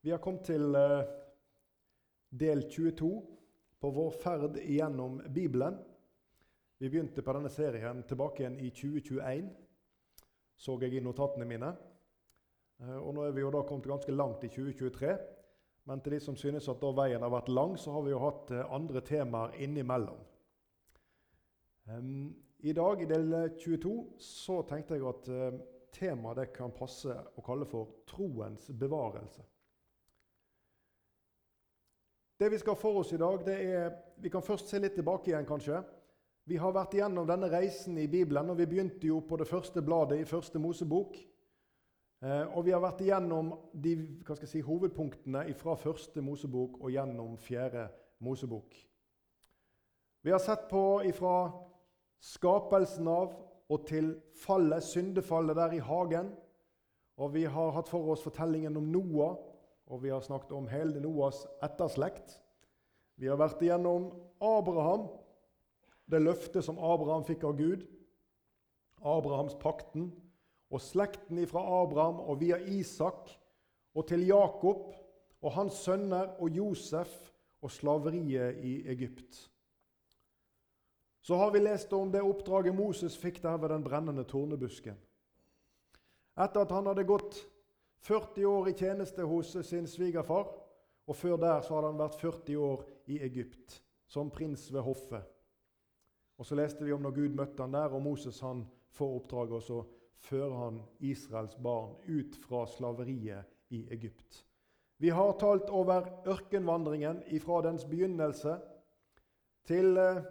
Vi har kommet til eh, del 22 på vår ferd gjennom Bibelen. Vi begynte på denne serien tilbake igjen i 2021, så jeg i notatene mine. Eh, og nå er vi jo da kommet ganske langt i 2023. Men til de som synes at da veien har vært lang, så har vi jo hatt eh, andre temaer innimellom. I dag, i del 22, så tenkte jeg at temaet det kan passe å kalle for troens bevarelse. Det vi skal for oss i dag, det er Vi kan først se litt tilbake igjen, kanskje. Vi har vært igjennom denne reisen i Bibelen, og vi begynte jo på det første bladet i første Mosebok. Eh, og vi har vært igjennom de si, hovedpunktene fra første Mosebok og gjennom fjerde Mosebok. Vi har sett på ifra skapelsen av og til fallet, syndefallet der i hagen. Og vi har hatt for oss fortellingen om Noah, og vi har snakket om hele Noahs etterslekt. Vi har vært igjennom Abraham, det løftet som Abraham fikk av Gud. Abrahamspakten og slekten fra Abraham og via Isak og til Jakob og hans sønner og Josef og slaveriet i Egypt. Så har vi lest om det oppdraget Moses fikk der ved den brennende tornebusken. Etter at han hadde gått 40 år i tjeneste hos sin svigerfar, og før der så hadde han vært 40 år i Egypt som prins ved hoffet. Og Så leste vi om når Gud møtte han der, og Moses han får oppdraget, og så fører han Israels barn ut fra slaveriet i Egypt. Vi har talt over ørkenvandringen fra dens begynnelse til eh,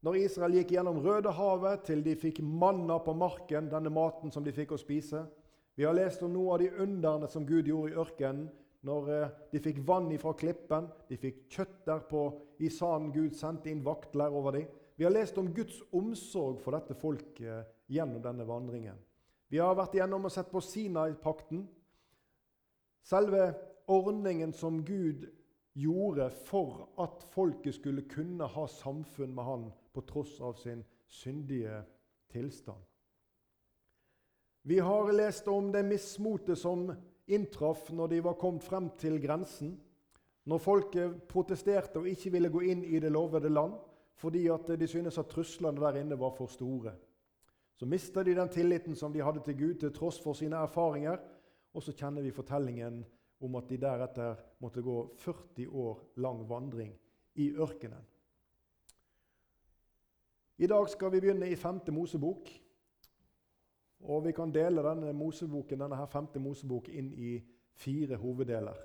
når Israel gikk gjennom Rødehavet, til de fikk manna på marken, denne maten som de fikk å spise. Vi har lest om noen av de underne som Gud gjorde i ørkenen. Når eh, de fikk vann ifra klippen, de fikk kjøtt derpå i sanden. Gud sendte inn vaktler over dem. Vi har lest om Guds omsorg for dette folket gjennom denne vandringen. Vi har vært igjennom og sett på Sinai-pakten. Selve ordningen som Gud gjorde for at folket skulle kunne ha samfunn med han på tross av sin syndige tilstand. Vi har lest om det mismotet som inntraff når de var kommet frem til grensen. Når folket protesterte og ikke ville gå inn i det lovede land fordi de syntes at truslene der inne var for store. Så mista de den tilliten som de hadde til Gud, til tross for sine erfaringer. Og så kjenner vi fortellingen om at de deretter måtte gå 40 år lang vandring i ørkenen. I dag skal vi begynne i 5. Mosebok. Og Vi kan dele denne Moseboken, denne her femte Mosebok inn i fire hoveddeler.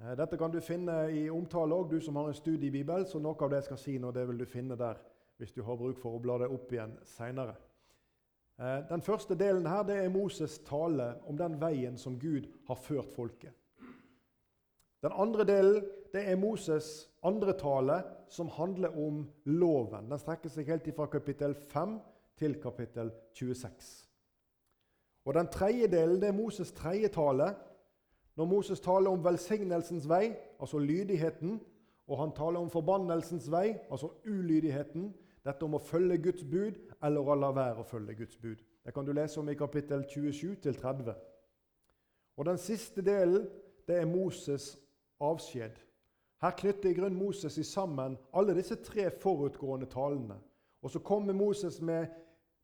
Eh, dette kan du finne i omtale òg, du som har en studie i Bibelen. Så noe av det jeg skal si nå, det vil du finne der hvis du har bruk for å bla det opp igjen seinere. Eh, den første delen her, det er Moses' tale om den veien som Gud har ført folket. Den andre delen det er Moses' andre tale, som handler om loven. Den strekker seg helt fra kapittel 5 til kapittel 26. Og Den tredje delen det er Moses' tredje tale, når Moses taler om velsignelsens vei, altså lydigheten, og han taler om forbannelsens vei, altså ulydigheten, dette om å følge Guds bud eller å la være å følge Guds bud. Det kan du lese om i kapittel 27-30. Og Den siste delen det er Moses' avskjed. Her knytter i grunn Moses i sammen alle disse tre forutgående talene. Og Så kommer Moses med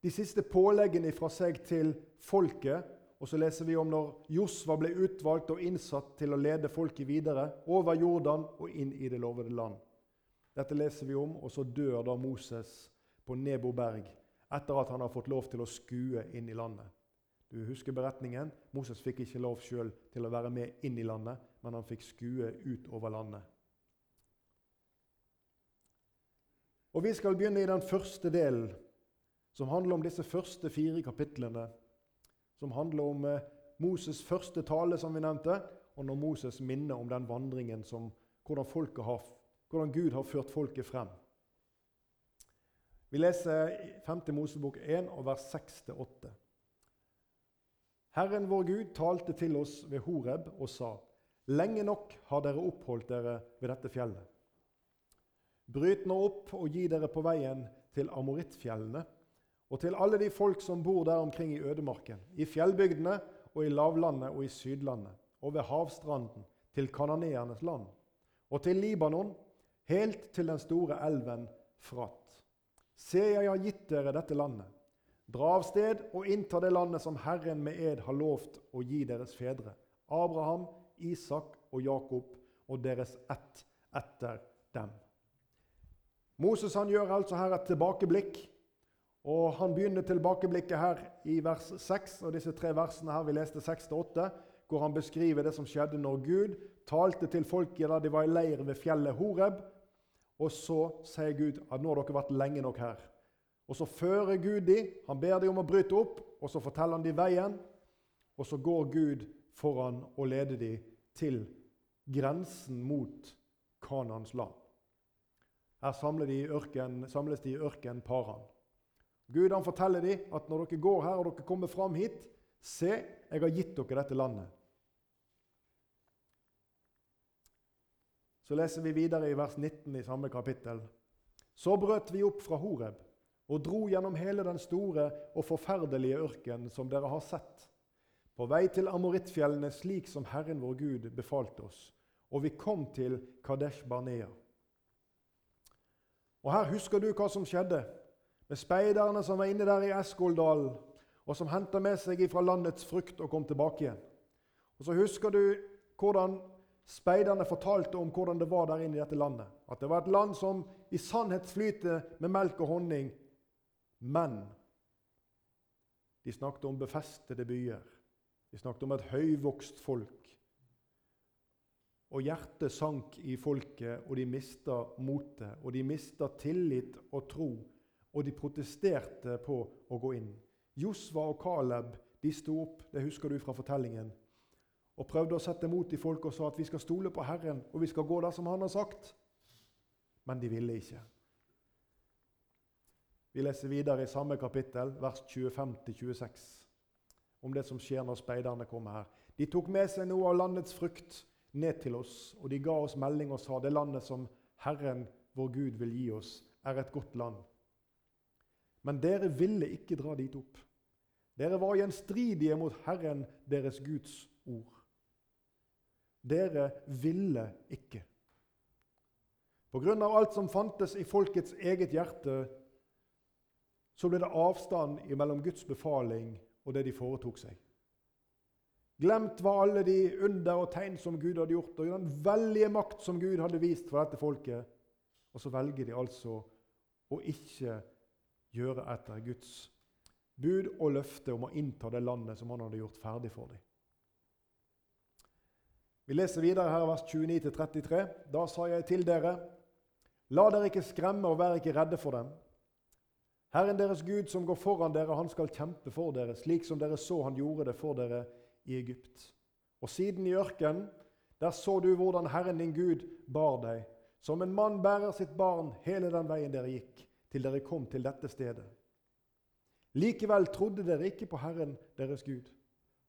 de siste påleggene fra seg til folket. Og så leser vi om når Josva ble utvalgt og innsatt til å lede folket videre over Jordan og inn i det lovede land. Dette leser vi om, og så dør da Moses på Nebo berg etter at han har fått lov til å skue inn i landet. Du husker beretningen? Moses fikk ikke lov sjøl til å være med inn i landet, men han fikk skue ut over landet. Og Vi skal begynne i den første delen, som handler om disse første fire kapitlene. Som handler om eh, Moses' første tale, som vi nevnte, og når Moses minner om den vandringen som hvordan, har, hvordan Gud har ført folket frem. Vi leser 5. Mosebok 1, vers 6-8. Herren vår Gud talte til oss ved Horeb og sa:" Lenge nok har dere oppholdt dere ved dette fjellet. Bryt nå opp og gi dere på veien til Amorittfjellene og til alle de folk som bor der omkring i ødemarken, i fjellbygdene og i lavlandet og i sydlandet, og ved havstranden til kananeernes land, og til Libanon, helt til den store elven Frat. Se, jeg har gitt dere dette landet. Dra av sted og innta det landet som Herren med ed har lovt å gi deres fedre, Abraham, Isak og Jakob, og deres ett etter dem. Moses han gjør altså her et tilbakeblikk. Og Han begynner tilbakeblikket her i vers 6 og disse tre versene her vi leste 6-8, hvor han beskriver det som skjedde når Gud talte til folket da de var i leir ved fjellet Horeb. Og så sier Gud at nå har dere vært lenge nok her. Og så fører Gud de, Han ber de om å bryte opp, og så forteller han de veien. Og så går Gud foran og leder de til grensen mot Kanans land. Her samles de i ørken, samles. Gud han forteller dem at når dere går her og dere kommer fram hit, se, jeg har gitt dere dette landet. Så leser vi videre i vers 19 i samme kapittel. Så brøt vi opp fra Horeb og dro gjennom hele den store og forferdelige ørken som dere har sett, på vei til Amorittfjellene slik som Herren vår Gud befalte oss, og vi kom til Kadesh Barnea. Og Her husker du hva som skjedde speiderne som var inne der i Eskoldalen, og som henta med seg ifra landets frukt og kom tilbake igjen. Og Så husker du hvordan speiderne fortalte om hvordan det var der inne i dette landet. At det var et land som i sannhet flyter med melk og honning. Men de snakket om befestede byer. De snakket om et høyvokst folk. Og hjertet sank i folket, og de mista motet. Og de mista tillit og tro, og de protesterte på å gå inn. Josva og Caleb de sto opp, det husker du fra fortellingen, og prøvde å sette mot i folket og sa at vi skal stole på Herren, og vi skal gå der som Han har sagt. Men de ville ikke. Vi leser videre i samme kapittel, vers 25-26, om det som skjer når speiderne kommer her. De tok med seg noe av landets frukt ned til oss, og de ga oss melding og sa det landet som Herren, vår Gud, vil gi oss, er et godt land. Men dere ville ikke dra dit opp. Dere var gjenstridige mot Herren, deres Guds ord. Dere ville ikke. På grunn av alt som fantes i folkets eget hjerte, så ble det avstand mellom Guds befaling og det de foretok seg. Glemt var alle de under og tegn som Gud hadde gjort, og den veldige makt som Gud hadde vist for dette folket. Og så velger de altså å ikke gjøre etter Guds bud og løfte om å innta det landet som han hadde gjort ferdig for dem. Vi leser videre her vers 29-33. Da sa jeg til dere, la dere ikke skremme og vær ikke redde for dem. Herren deres Gud som går foran dere, han skal kjempe for dere, slik som dere så han gjorde det for dere i Egypt. Og siden i ørkenen, der så du hvordan Herren din Gud bar deg, som en mann bærer sitt barn hele den veien dere gikk, til dere kom til dette stedet. Likevel trodde dere ikke på Herren deres Gud,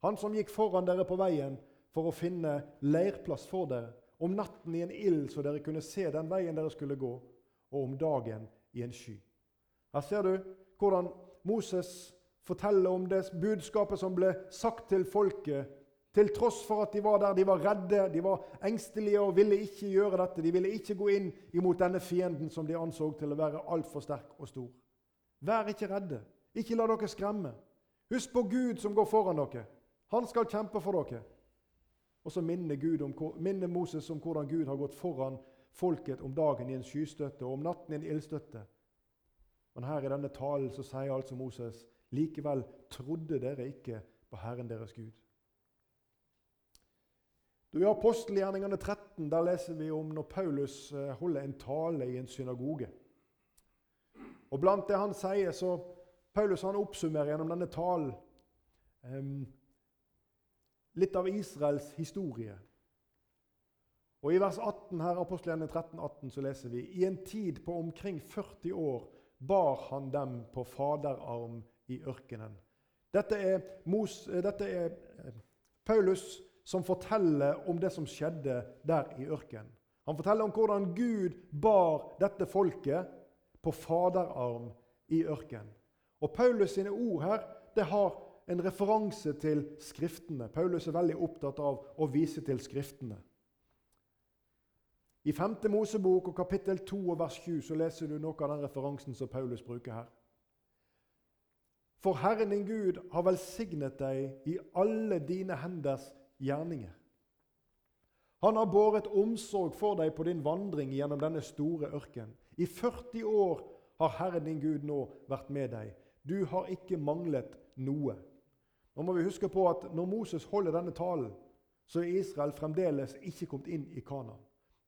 han som gikk foran dere på veien, for å finne leirplass for dere, om natten i en ild, så dere kunne se den veien dere skulle gå, og om dagen i en sky. Her ser du hvordan Moses forteller om det budskapet som ble sagt til folket, til tross for at de var der, de var redde, de var engstelige og ville ikke gjøre dette. De ville ikke gå inn imot denne fienden som de anså til å være altfor sterk og stor. Vær ikke redde. Ikke la dere skremme. Husk på Gud som går foran dere. Han skal kjempe for dere. Og så minner, om, minner, Moses om hvordan Gud har gått foran folket om dagen i en skystøtte og om natten i en ildstøtte. Men her i denne talen så sier altså Moses likevel trodde dere ikke på Herren deres Gud. Du, I apostelgjerningene 13 der leser vi om når Paulus eh, holder en tale i en synagoge. Og Blant det han sier, så Paulus han oppsummerer gjennom denne talen um, litt av Israels historie. Og I vers 18 her, 13, 18, så leser vi i en tid på omkring 40 år bar han dem på faderarm i ørkenen. Dette er, Mos, eh, dette er Paulus som forteller om det som skjedde der i ørkenen. Han forteller om hvordan Gud bar dette folket på faderarm i ørkenen. Og Paulus sine ord her det har en referanse til Skriftene. Paulus er veldig opptatt av å vise til Skriftene. I 5. Mosebok og kapittel 2 og vers 7 så leser du noe av den referansen som Paulus bruker her. For Herren din Gud har velsignet deg i alle dine henders gjerninger. Han har båret omsorg for deg på din vandring gjennom denne store ørken. I 40 år har Herren din Gud nå vært med deg. Du har ikke manglet noe. Nå må vi huske på at Når Moses holder denne talen, så er Israel fremdeles ikke kommet inn i Kana.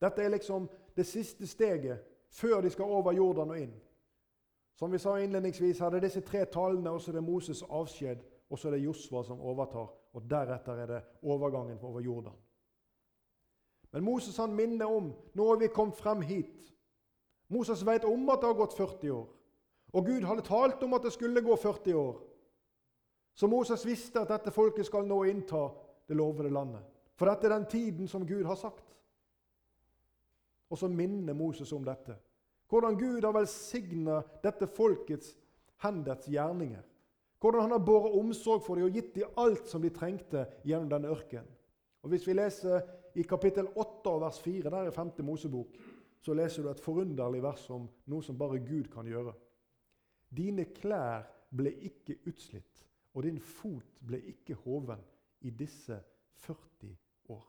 Dette er liksom det siste steget før de skal over Jordan og inn. Som vi sa innledningsvis, er det disse tre talene, og så er det Moses' avskjed, og så er det Josva som overtar. Og deretter er det overgangen over Jordan. Men Moses han minner om nå er vi kommet frem hit. Moses vet om at det har gått 40 år. Og Gud hadde talt om at det skulle gå 40 år. Så Moses visste at dette folket skal nå innta det lovede landet. For dette er den tiden som Gud har sagt. Og så minner Moses om dette. Hvordan Gud har velsigna dette folkets hendets gjerninger. Hvordan han har båret omsorg for dem og gitt dem alt som de trengte gjennom denne ørkenen. Og Hvis vi leser i kapittel 8 vers 4, der er 5. Mosebok, så leser du et forunderlig vers om noe som bare Gud kan gjøre. Dine klær ble ikke utslitt, og din fot ble ikke hoven i disse 40 år.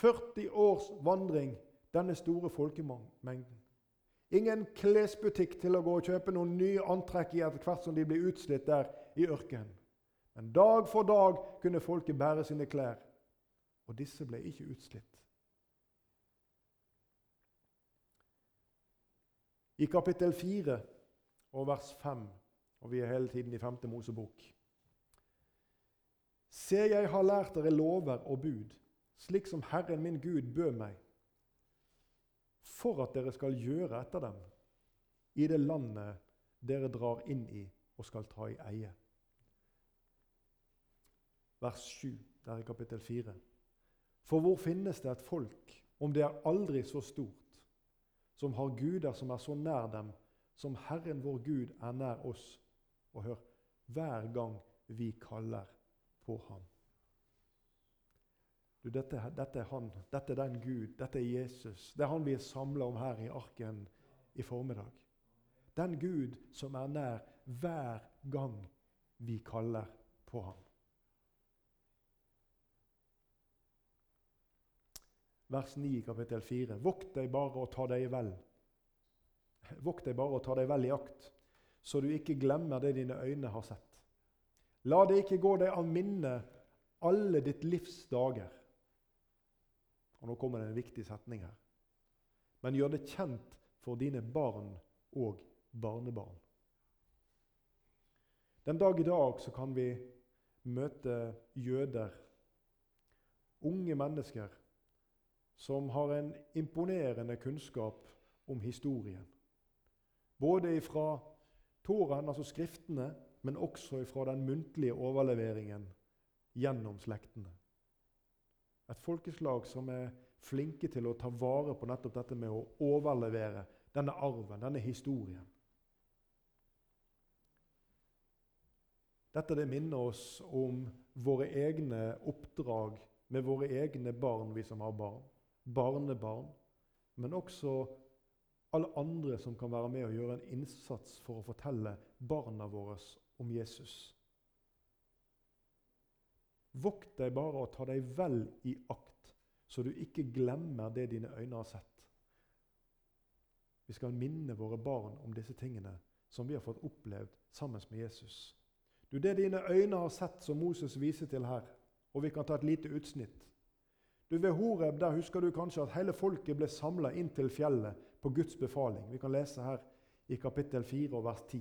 40 års vandring denne store folkemengden. Ingen klesbutikk til å gå og kjøpe noen nye antrekk i etter hvert som de blir utslitt der i ørkenen. Men dag for dag kunne folket bære sine klær, og disse ble ikke utslitt. I kapittel 4 og vers 5, og vi er hele tiden i 5. Mosebok Se, jeg har lært dere lover og bud, slik som Herren min Gud bød meg for at dere skal gjøre etter dem i det landet dere drar inn i og skal ta i eie. Vers 7, der i kapittel 4. For hvor finnes det et folk, om det er aldri så stort, som har guder som er så nær dem, som Herren vår Gud er nær oss? Og hør hver gang vi kaller på Ham. Du, dette, dette, er han, dette er den Gud, dette er Jesus. Det er han vi er samla om her i arken i formiddag. Den Gud som er nær hver gang vi kaller på ham. Vers 9 kapittel 4. Vokt deg bare og ta deg vel. Vokt deg bare og ta deg vel i akt, så du ikke glemmer det dine øyne har sett. La det ikke gå deg av minne alle ditt livs dager og Nå kommer det en viktig setning her. Men gjør det kjent for dine barn og barnebarn. Den dag i dag så kan vi møte jøder, unge mennesker, som har en imponerende kunnskap om historien. Både fra Toraen, altså Skriftene, men også fra den muntlige overleveringen gjennom slektene. Et folkeslag som er flinke til å ta vare på nettopp dette med å overlevere denne arven, denne historien. Dette det minner oss om våre egne oppdrag med våre egne barn, vi som har barn. Barnebarn. Men også alle andre som kan være med og gjøre en innsats for å fortelle barna våre om Jesus. Vokt deg bare og ta deg vel i akt, så du ikke glemmer det dine øyne har sett. Vi skal minne våre barn om disse tingene som vi har fått opplevd sammen med Jesus. Du, Det dine øyne har sett, som Moses viser til her, og vi kan ta et lite utsnitt. Du, Ved Horeb der husker du kanskje at hele folket ble samla inn til fjellet på Guds befaling. Vi kan lese her i kapittel 4 og vers 10.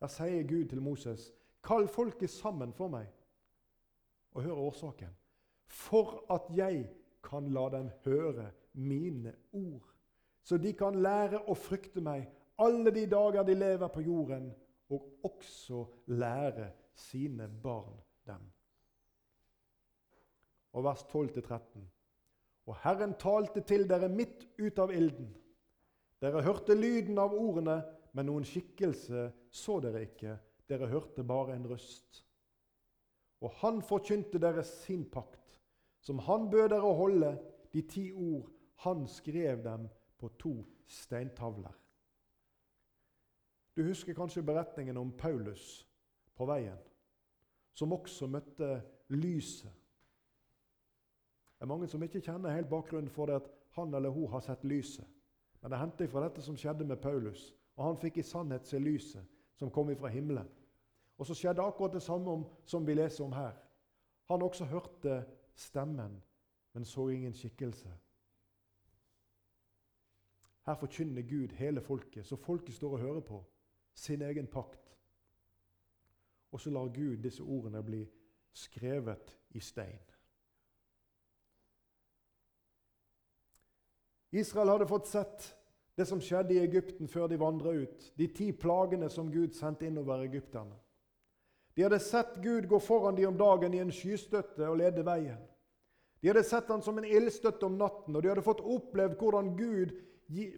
Der sier Gud til Moses.: Kall folket sammen for meg. Og hør årsaken. For at jeg kan la dem høre mine ord, så de kan lære å frykte meg alle de dager de lever på jorden, og også lære sine barn dem. Og vers 12-13. Og Herren talte til dere midt ut av ilden. Dere hørte lyden av ordene, men noen skikkelse så dere ikke. dere hørte bare en røst. Og han forkynte dere sin pakt, som han bød dere å holde, de ti ord han skrev dem på to steintavler. Du husker kanskje beretningen om Paulus på veien, som også møtte lyset. Det er mange som ikke kjenner helt bakgrunnen for det at han eller hun har sett lyset. Men det hendte fra dette som skjedde med Paulus, og han fikk i sannhet se lyset som kom ifra himmelen. Og så skjedde akkurat det samme om, som vi leser om her. Han også hørte stemmen, men så ingen skikkelse. Her forkynner Gud hele folket, så folket står og hører på sin egen pakt. Og så lar Gud disse ordene bli skrevet i stein. Israel hadde fått sett det som skjedde i Egypten før de vandra ut, de ti plagene som Gud sendte innover egypterne. De hadde sett Gud gå foran dem om dagen i en skystøtte og lede veien. De hadde sett han som en ildstøtte om natten, og de hadde fått opplevd hvordan Gud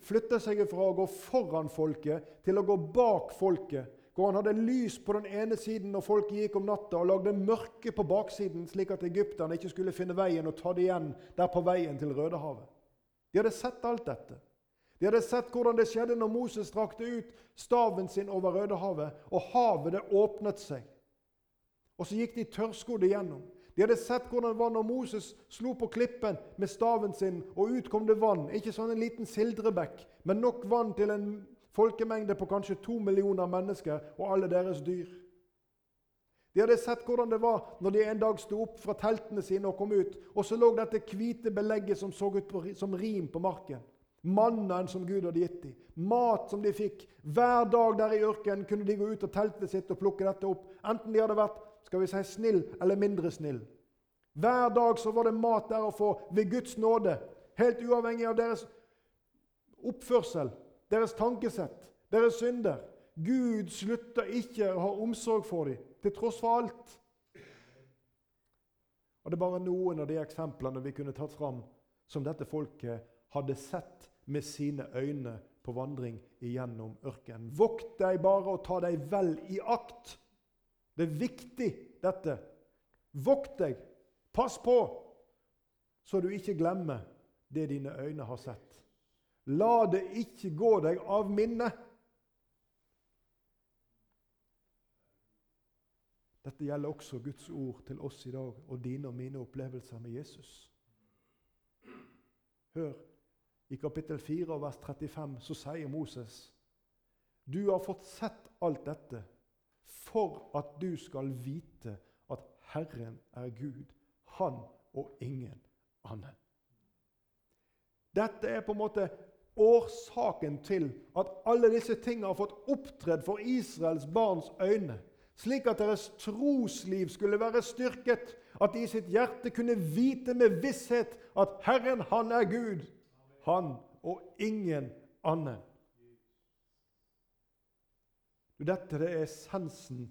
flytta seg fra å gå foran folket til å gå bak folket. Hvor han hadde lys på den ene siden når folket gikk om natta, og lagde mørke på baksiden, slik at egypterne ikke skulle finne veien og ta det igjen der på veien til Rødehavet. De hadde sett alt dette. De hadde sett hvordan det skjedde når Moses strakte ut staven sin over Rødehavet, og havet det åpnet seg. Og så gikk de tørrskodde gjennom. De hadde sett hvordan det var når Moses slo på klippen med staven sin, og ut kom det vann. Ikke sånn en liten sildrebekk, men nok vann til en folkemengde på kanskje to millioner mennesker og alle deres dyr. De hadde sett hvordan det var når de en dag sto opp fra teltene sine og kom ut, og så lå dette hvite belegget som så ut på, som rim på marken. Mannen som Gud hadde gitt dem. Mat som de fikk. Hver dag der i ørkenen kunne de gå ut av teltet sitt og plukke dette opp. Enten de hadde vært skal vi si, snill eller mindre snill. Hver dag så var det mat der å få ved Guds nåde, helt uavhengig av deres oppførsel, deres tankesett, deres synder. Gud slutter ikke å ha omsorg for dem, til tross for alt. Og Det er bare noen av de eksemplene vi kunne tatt fram som dette folket hadde sett med sine øyne på vandring igjennom ørkenen. Vokt deg bare og ta deg vel i akt det er viktig, dette. Vokt deg. Pass på, så du ikke glemmer det dine øyne har sett. La det ikke gå deg av minne. Dette gjelder også Guds ord til oss i dag og dine og mine opplevelser med Jesus. Hør, i kapittel 4 vers 35 så sier Moses Du har fått sett alt dette for at du skal vite at Herren er Gud, han og ingen annen. Dette er på en måte årsaken til at alle disse tingene har fått opptredd for Israels barns øyne, slik at deres trosliv skulle være styrket, at de i sitt hjerte kunne vite med visshet at Herren, han er Gud, han og ingen annen. Dette er essensen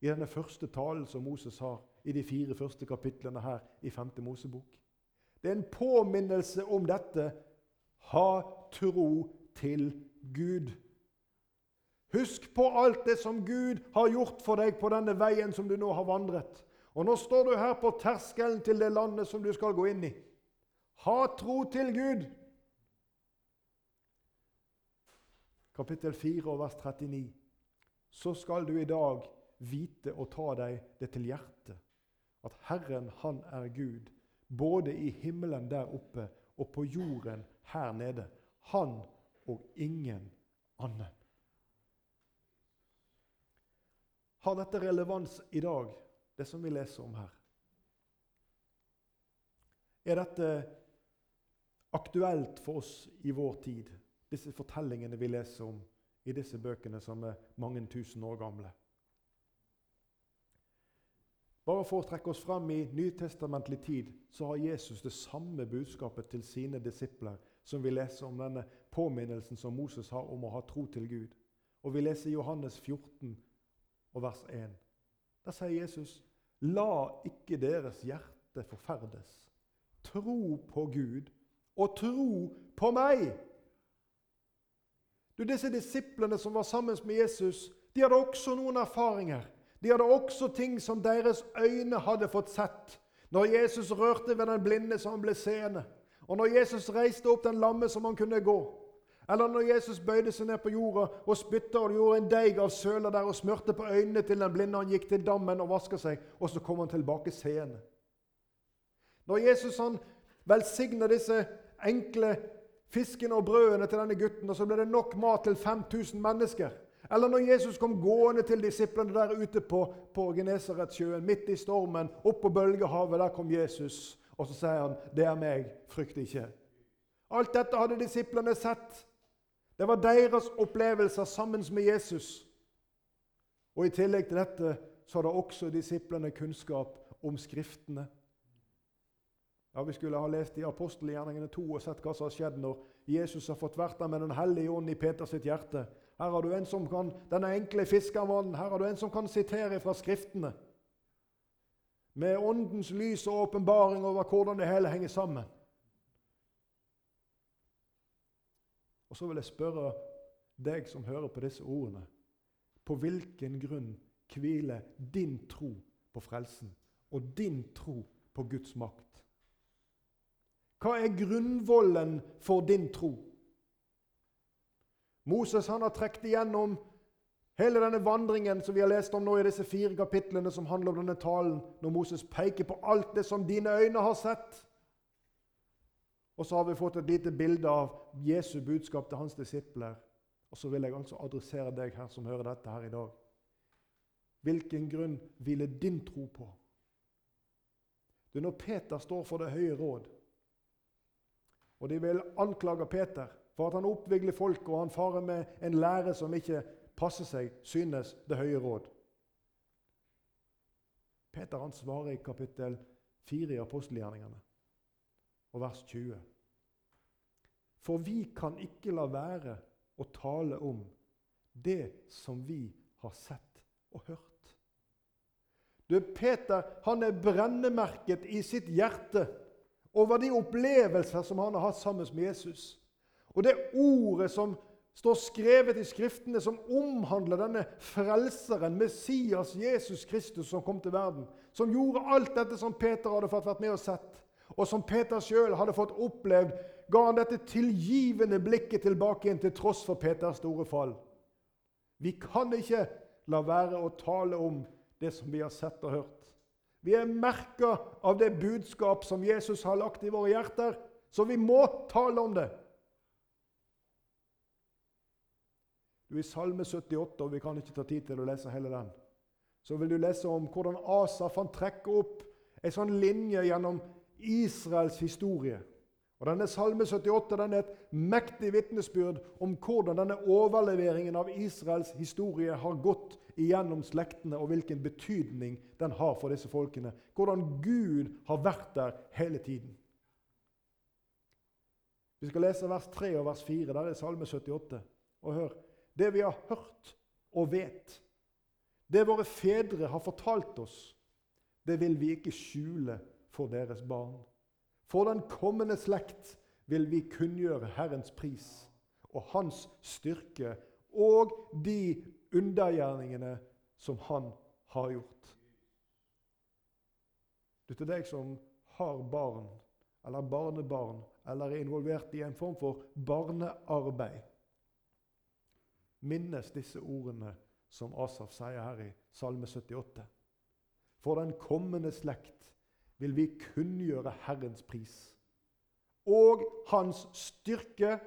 i denne første talen som Moses har i de fire første kapitlene her i 5. Mosebok. Det er en påminnelse om dette. Ha tro til Gud. Husk på alt det som Gud har gjort for deg på denne veien som du nå har vandret. Og nå står du her på terskelen til det landet som du skal gå inn i. Ha tro til Gud. Kapittel 4 vers 39 så skal du i dag vite og ta deg det til hjertet at Herren, han er Gud, både i himmelen der oppe og på jorden her nede. Han og ingen annen. Har dette relevans i dag, det som vi leser om her? Er dette aktuelt for oss i vår tid, disse fortellingene vi leser om i disse bøkene som er mange tusen år gamle. Bare for å trekke oss fram i nytestamentlig tid så har Jesus det samme budskapet til sine disipler som vi leser om denne påminnelsen som Moses har om å ha tro til Gud. Og Vi leser Johannes 14 og vers 1. Der sier Jesus.: La ikke deres hjerte forferdes. Tro på Gud og tro på meg. Du, Disse disiplene som var sammen med Jesus, De hadde også noen erfaringer. De hadde også ting som deres øyne hadde fått sett. Når Jesus rørte ved den blinde så han ble seende, og når Jesus reiste opp den lamme som han kunne gå, eller når Jesus bøyde seg ned på jorda og spytta og gjorde en deig av søla der og smurte på øynene til den blinde, han gikk til dammen og vaska seg, og så kom han tilbake seende. Når Jesus han velsigna disse enkle fiskene og brødene til denne gutten, og så ble det nok mat til 5000 mennesker. Eller når Jesus kom gående til disiplene der ute på, på Genesaretsjøen, midt i stormen, opp på bølgehavet, der kom Jesus. Og så sier han, 'Det er meg, frykt ikke'. Alt dette hadde disiplene sett. Det var deres opplevelser sammen med Jesus. Og I tillegg til dette så hadde også disiplene kunnskap om Skriftene. Ja, Vi skulle ha lest i apostelgjerningene 2 og sett hva som har skjedd når Jesus har fått vært der med Den hellige ånd i Peters hjerte. Her har du en som kan, denne enkle fiskermannen, her har du en som kan sitere fra Skriftene. Med Åndens lys og åpenbaring over hvordan det hele henger sammen. Og så vil jeg spørre deg som hører på disse ordene. På hvilken grunn hviler din tro på frelsen og din tro på Guds makt? Hva er grunnvollen for din tro? Moses han har trukket igjennom hele denne vandringen som vi har lest om nå i disse fire kapitlene som handler om denne talen, når Moses peker på alt det som dine øyne har sett. Og så har vi fått et lite bilde av Jesu budskap til hans disipler. Og så vil jeg altså adressere deg her som hører dette her i dag. Hvilken grunn hviler din tro på? Er når Peter står for det høye råd, og de vil anklage Peter for at han oppvigler folk og han farer med en lære som ikke passer seg, synes Det høye råd. Peter han svarer i kapittel 4 i apostelgjerningene, og vers 20. For vi kan ikke la være å tale om det som vi har sett og hørt. Du, Peter han er brennemerket i sitt hjerte over de opplevelser som han har hatt sammen med Jesus. Og det ordet som står skrevet i Skriftene, som omhandler denne frelseren, Messias, Jesus Kristus, som kom til verden, som gjorde alt dette som Peter hadde fått vært med og sett, og som Peter sjøl hadde fått opplevd, ga han dette tilgivende blikket tilbake igjen til tross for Peters store fall. Vi kan ikke la være å tale om det som vi har sett og hørt. Vi er merka av det budskap som Jesus har lagt i våre hjerter, så vi må tale om det. Du I Salme 78, og vi kan ikke ta tid til å lese hele den, så vil du lese om hvordan Asaf han trekker opp en sånn linje gjennom Israels historie. Og denne Salme 78 den er et mektig vitnesbyrd om hvordan denne overleveringen av Israels historie har gått igjennom slektene, og hvilken betydning den har for disse folkene. Hvordan Gud har vært der hele tiden. Vi skal lese vers 3 og vers 4. Der er Salme 78. Og hør. Det vi har hørt og vet, det våre fedre har fortalt oss, det vil vi ikke skjule for deres barn. For den kommende slekt vil vi kunngjøre Herrens pris og Hans styrke og de undergjerningene som Han har gjort. Du, til deg som har barn eller barnebarn eller er involvert i en form for barnearbeid, minnes disse ordene som Asaf sier her i Salme 78. For den kommende slekt vil vi kunngjøre Herrens pris og hans styrke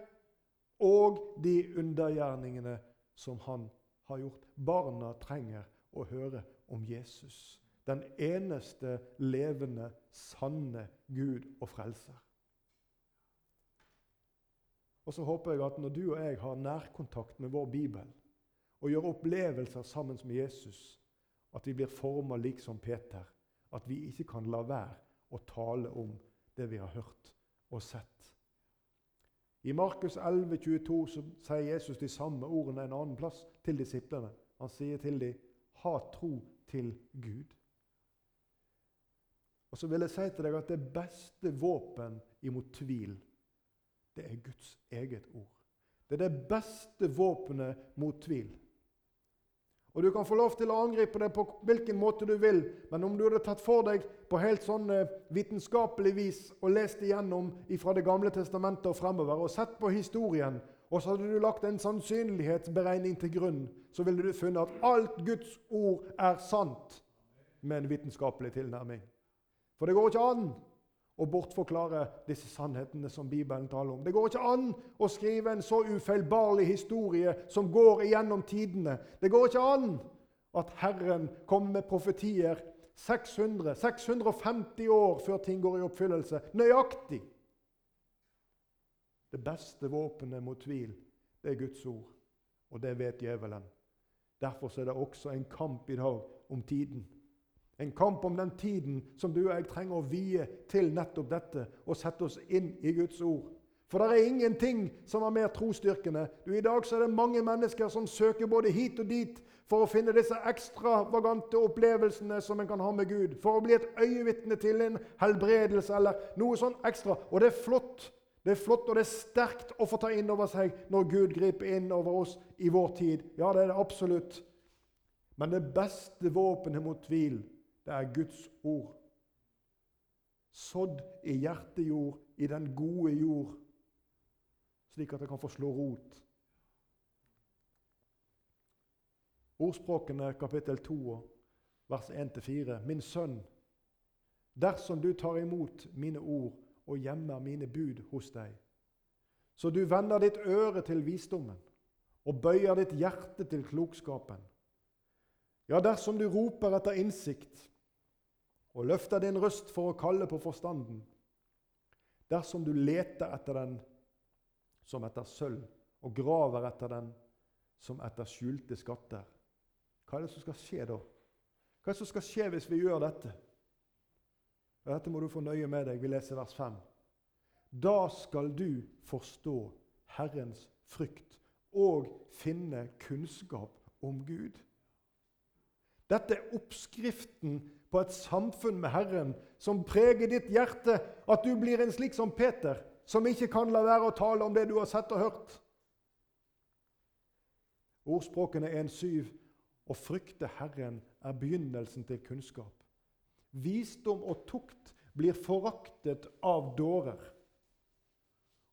og de undergjerningene som han har gjort. Barna trenger å høre om Jesus, den eneste levende, sanne Gud og frelser. Og så håper jeg at når du og jeg har nærkontakt med vår bibel og gjør opplevelser sammen med Jesus, at vi blir forma lik som Peter at vi ikke kan la være å tale om det vi har hørt og sett. I Markus 11, 22 så sier Jesus de samme ordene en annen plass til disiplene. Han sier til dem, 'Ha tro til Gud'. Og så vil jeg si til deg at det beste våpen imot tvil, det er Guds eget ord. Det er det beste våpenet mot tvil. Og Du kan få lov til å angripe det på hvilken måte du vil, men om du hadde tatt for deg på helt sånn eh, vitenskapelig vis og lest igjennom fra Det gamle testamentet og fremover og sett på historien, og så hadde du lagt en sannsynlighetsberegning til grunn, så ville du funnet at alt Guds ord er sant med en vitenskapelig tilnærming. For det går ikke an å bortforklare disse sannhetene som Bibelen taler om. Det går ikke an å skrive en så ufeilbarlig historie som går igjennom tidene. Det går ikke an at Herren kommer med profetier 600, 650 år før ting går i oppfyllelse. Nøyaktig. Det beste våpenet mot tvil, det er Guds ord. Og det vet djevelen. Derfor er det også en kamp i dag om tiden. En kamp om den tiden som du og jeg trenger å vie til nettopp dette og sette oss inn i Guds ord. For det er ingenting som er mer trosstyrkende. Du, I dag er det mange mennesker som søker både hit og dit for å finne disse ekstravagante opplevelsene som en kan ha med Gud. For å bli et øyevitne til en helbredelse eller noe sånn ekstra. Og det er flott. Det er flott og det er sterkt å få ta inn over seg når Gud griper inn over oss i vår tid. Ja, det er det absolutt. Men det beste våpenet mot tvil det er Guds ord. Sådd i hjertejord, i den gode jord, slik at det kan få slå rot. Ordspråkene kapittel 2, vers 1-4. Min sønn, dersom du tar imot mine ord og gjemmer mine bud hos deg, så du vender ditt øre til visdommen og bøyer ditt hjerte til klokskapen, ja, dersom du roper etter innsikt og løfter din røst for å kalle på forstanden. Dersom du leter etter den som etter sølv, og graver etter den som etter skjulte skatter. Hva er det som skal skje da? Hva er det som skal skje hvis vi gjør dette? Dette må du få nøye med deg. Vi leser vers 5. Da skal du forstå Herrens frykt og finne kunnskap om Gud. Dette er oppskriften på et samfunn med Herren som preger ditt hjerte, at du blir en slik som Peter, som ikke kan la være å tale om det du har sett og hørt. Ordspråkene 1.7.: Å frykte Herren er begynnelsen til kunnskap. Visdom og tukt blir foraktet av dårer.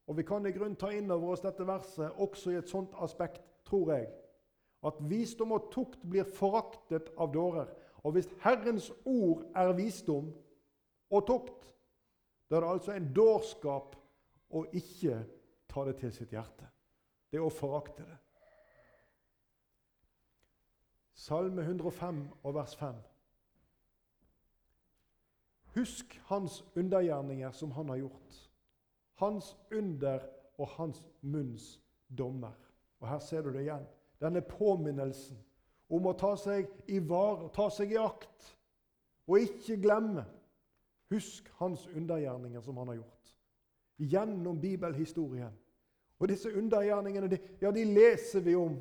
Og Vi kan i grunn ta inn over oss dette verset også i et sånt aspekt, tror jeg. At visdom og tukt blir foraktet av dårer. Og hvis Herrens ord er visdom og tukt, da er det altså en dårskap å ikke ta det til sitt hjerte. Det er å forakte det. Salme 105 og vers 5. Husk hans undergjerninger som han har gjort. Hans under og hans munns dommer. Og Her ser du det igjen. Denne påminnelsen om å ta seg i vare, ta seg i akt, og ikke glemme. Husk hans undergjerninger som han har gjort. Gjennom bibelhistorien. Og disse undergjerningene de, ja, de leser vi om.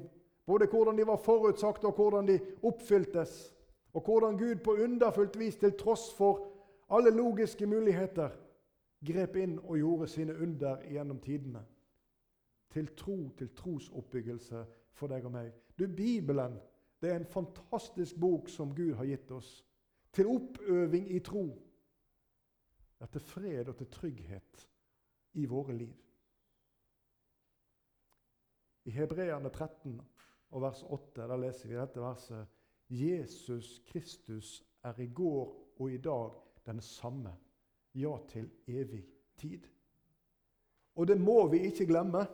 Både hvordan de var forutsagt, og hvordan de oppfyltes. Og hvordan Gud på underfullt vis, til tross for alle logiske muligheter, grep inn og gjorde sine under gjennom tidene. Til tro, til trosoppbyggelse for deg og meg. Du, Bibelen det er en fantastisk bok som Gud har gitt oss. Til oppøving i tro. Ja, til fred og til trygghet i våre liv. I Hebreerne 13 og vers 8 der leser vi dette verset. Jesus Kristus er i går og i dag den samme, ja, til evig tid. Og det må vi ikke glemme,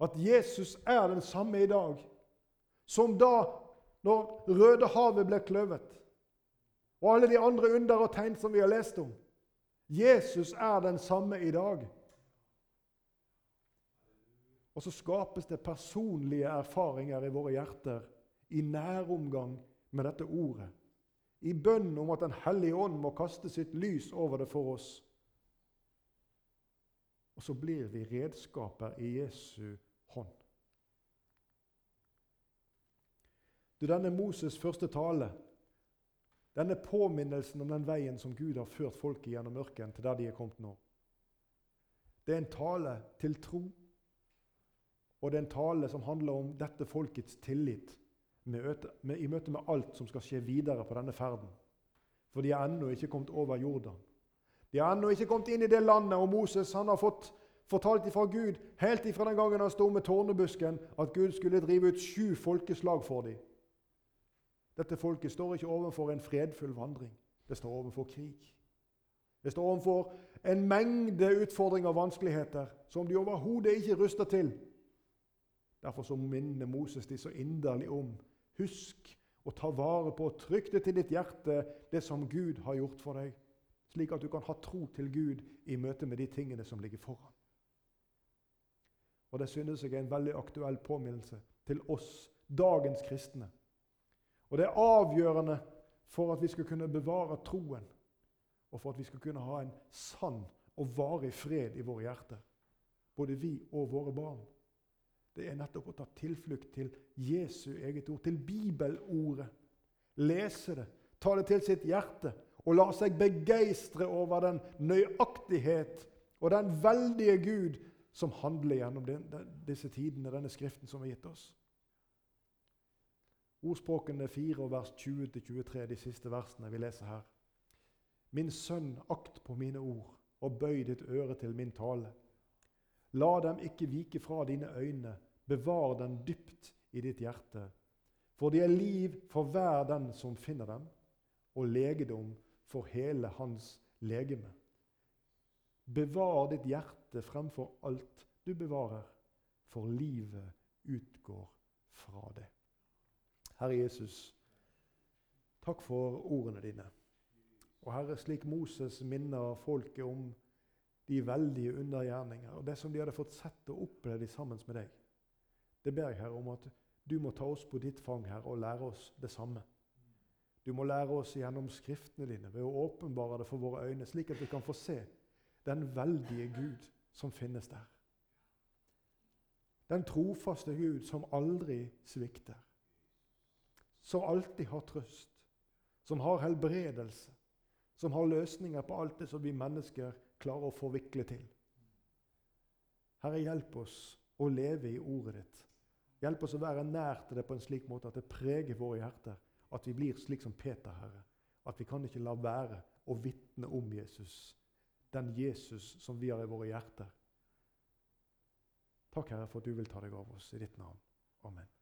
at Jesus er den samme i dag som da når Rødehavet ble kløvet, og alle de andre under og tegn som vi har lest om. Jesus er den samme i dag. Og så skapes det personlige erfaringer i våre hjerter i næromgang med dette ordet. I bønn om at Den hellige ånd må kaste sitt lys over det for oss. Og så blir vi redskaper i Jesu hånd. Du, denne Moses' første tale, denne påminnelsen om den veien som Gud har ført folket gjennom mørken til der de er kommet nå, det er en tale til tro. Og det er en tale som handler om dette folkets tillit. i møte med alt som skal skje videre på denne ferden. For de er ennå ikke kommet over Jordan. De har ennå ikke kommet inn i det landet, og Moses han har fått fortalt ifra Gud helt ifra den gangen han sto med tårnebusken, at Gud skulle drive ut sju folkeslag for dem. Dette folket står ikke overfor en fredfull vandring. Det står overfor krig. Det står overfor en mengde utfordringer og vanskeligheter som de overhodet ikke ruster til. Derfor så minner Moses de så inderlig om Husk å ta vare på og trykk det til ditt hjerte, det som Gud har gjort for deg, slik at du kan ha tro til Gud i møte med de tingene som ligger foran. Og Det synes jeg er en veldig aktuell påminnelse til oss, dagens kristne. Og Det er avgjørende for at vi skal kunne bevare troen, og for at vi skal kunne ha en sann og varig fred i våre hjerter, både vi og våre barn. Det er nettopp å ta tilflukt til Jesu eget ord, til bibelordet. Lese det, ta det til sitt hjerte og lar seg begeistre over den nøyaktighet og den veldige Gud som handler gjennom den, den, disse tidene, denne skriften som er gitt oss. Ordspråkene 4 og vers 20-23, de siste versene vi leser her. Min sønn, akt på mine ord, og bøy ditt øre til min tale. La dem ikke vike fra dine øyne, bevar dem dypt i ditt hjerte. For de er liv for hver den som finner dem, og legedom for hele hans legeme. Bevar ditt hjerte fremfor alt du bevarer, for livet utgår fra det. Herre Jesus, takk for ordene dine. Og Herre, slik Moses minner folket om de veldige undergjerninger og det som de hadde fått sett og opplevd sammen med deg, det ber jeg Herre om at du må ta oss på ditt fang Herre, og lære oss det samme. Du må lære oss gjennom Skriftene dine ved å åpenbare det for våre øyne, slik at vi kan få se den veldige Gud som finnes der. Den trofaste Gud som aldri svikter. Som alltid har trøst. Som har helbredelse. Som har løsninger på alt det som vi mennesker klarer å forvikle til. Herre, hjelp oss å leve i ordet ditt. Hjelp oss å være nær til det på en slik måte at det preger våre hjerter at vi blir slik som Peter, Herre. At vi kan ikke la være å vitne om Jesus. Den Jesus som vi har i våre hjerter. Takk, Herre, for at du vil ta deg av oss i ditt navn. Amen.